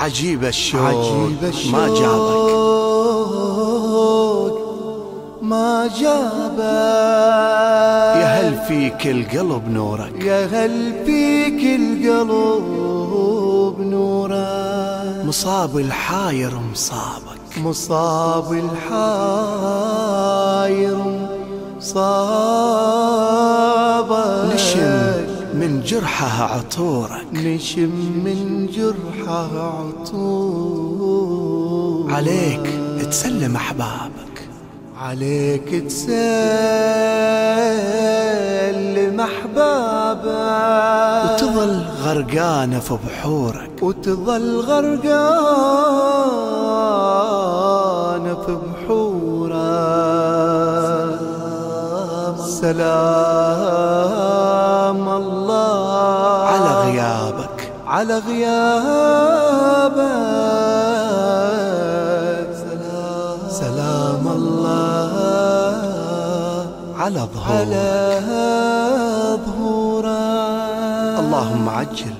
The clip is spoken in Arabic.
عجيب الشوق عجيب الشوق ما جابك ما جابك. يا هل فيك القلب نورك؟ يا هل فيك القلب نورك؟ مصاب الحاير مصابك. مصاب الحاير صابك نشم من جرحها عطورك. نشم من جرحه عطور. عليك تسلم أحبابك. عليك تسلم أحبابك. وتظل غرقانة في بحورك. وتظل غرقانة في بحورك. سلام الله. على غيابك. سلام سلام الله على ظهورك. على ظهورك. اللهم عجل